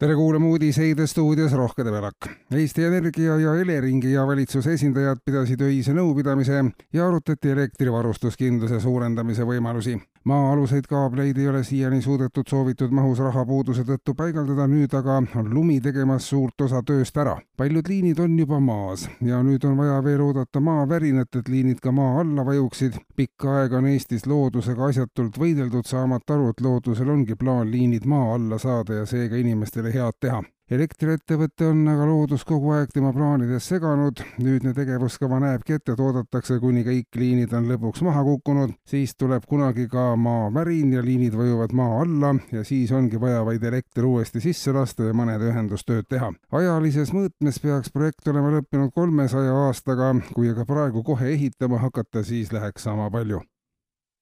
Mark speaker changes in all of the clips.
Speaker 1: Tere kuulama uudiseid stuudios Rohke Debelak. Eesti Energia ja Eleringi ja valitsuse esindajad pidasid öise nõupidamise ja arutati elektrivarustuskindluse suurendamise võimalusi maa-aluseid kaableid ei ole siiani suudetud soovitud mahus rahapuuduse tõttu paigaldada, nüüd aga on lumi tegemas suurt osa tööst ära. paljud liinid on juba maas ja nüüd on vaja veel oodata maavärinat, et liinid ka maa alla vajuksid. pikka aega on Eestis loodusega asjatult võideldud, saamata aru, et loodusel ongi plaan liinid maa alla saada ja seega inimestele head teha. Elektriettevõte on aga loodus kogu aeg tema plaanides seganud, nüüdne tegevuskava näebki ette, et oodatakse, kuni kõik liinid on lõpuks maha kukkunud, siis tuleb kunagi ka maavärin ja liinid vajuvad maa alla ja siis ongi vaja vaid elekter uuesti sisse lasta ja mõned ühendustööd teha. ajalises mõõtmes peaks projekt olema lõppenud kolmesaja aastaga, kui aga praegu kohe ehitama hakata, siis läheks sama palju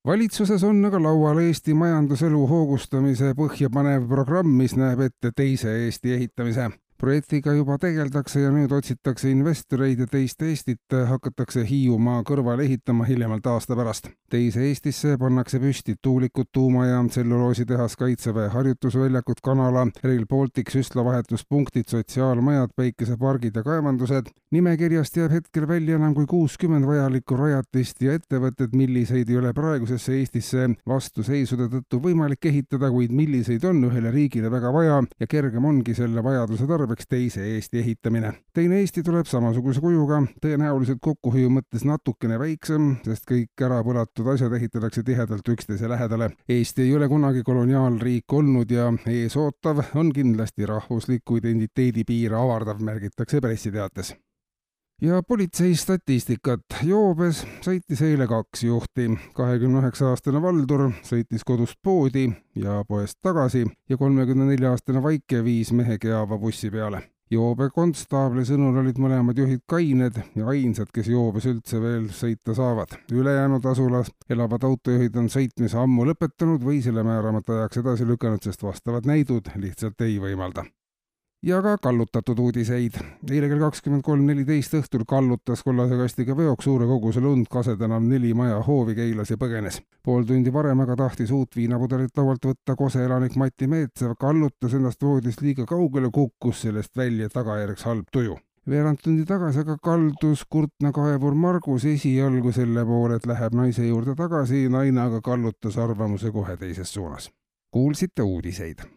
Speaker 1: valitsuses on aga laual Eesti majanduselu hoogustamise põhjapanev programm, mis näeb ette teise Eesti ehitamise projektiga juba tegeldakse ja nüüd otsitakse investoreid ja teist Eestit hakatakse Hiiumaa kõrvale ehitama hiljemalt aasta pärast. teise Eestisse pannakse püsti tuulikud, tuumajaam, tselluloositehas, kaitseväe harjutusväljakud, kanala, Rail Baltic, süstlavahetuspunktid, sotsiaalmajad, päikesepargid ja kaevandused. nimekirjast jääb hetkel välja enam kui kuuskümmend vajalikku rajatist ja ettevõtted, milliseid ei ole praegusesse Eestisse vastuseisude tõttu võimalik ehitada, kuid milliseid on ühele riigile väga vaja ja kergem ongi selle vajaduse tarbida tarbeks teise Eesti ehitamine. teine Eesti tuleb samasuguse kujuga, tõenäoliselt kokkuhoiu mõttes natukene väiksem, sest kõik ära põlatud asjad ehitatakse tihedalt üksteise lähedale. Eesti ei ole kunagi koloniaalriik olnud ja eesootav on kindlasti rahvusliku identiteedi piire avardav, märgitakse pressiteates ja politsei statistikat. joobes sõitis eile kaks juhti. kahekümne üheksa aastane Valdur sõitis kodust poodi ja poest tagasi ja kolmekümne nelja aastane Vaike viis mehe Geava bussi peale. joobe konstaabli sõnul olid mõlemad juhid kained ja ainsad, kes joobes üldse veel sõita saavad. ülejäänud asulas elavad autojuhid on sõitmise ammu lõpetanud või selle määramata ajaks edasi lükanud, sest vastavad näidud lihtsalt ei võimalda ja ka kallutatud uudiseid. eile kell kakskümmend kolm neliteist õhtul kallutas kollase kastiga veoks suure koguse lund Kasetänav neli maja hoovi Keilas ja põgenes. pool tundi varem aga tahtis uut viinapudelit laualt võtta Kose elanik Mati Meetsev, kallutas ennast voodist liiga kaugele, kukkus sellest välja, tagajärjeks halb tuju veerand tundi tagasi aga kaldus kurtna kaevur Margus esialgu selle poole, et läheb naise juurde tagasi, naine aga kallutas arvamuse kohe teises suunas. kuulsite uudiseid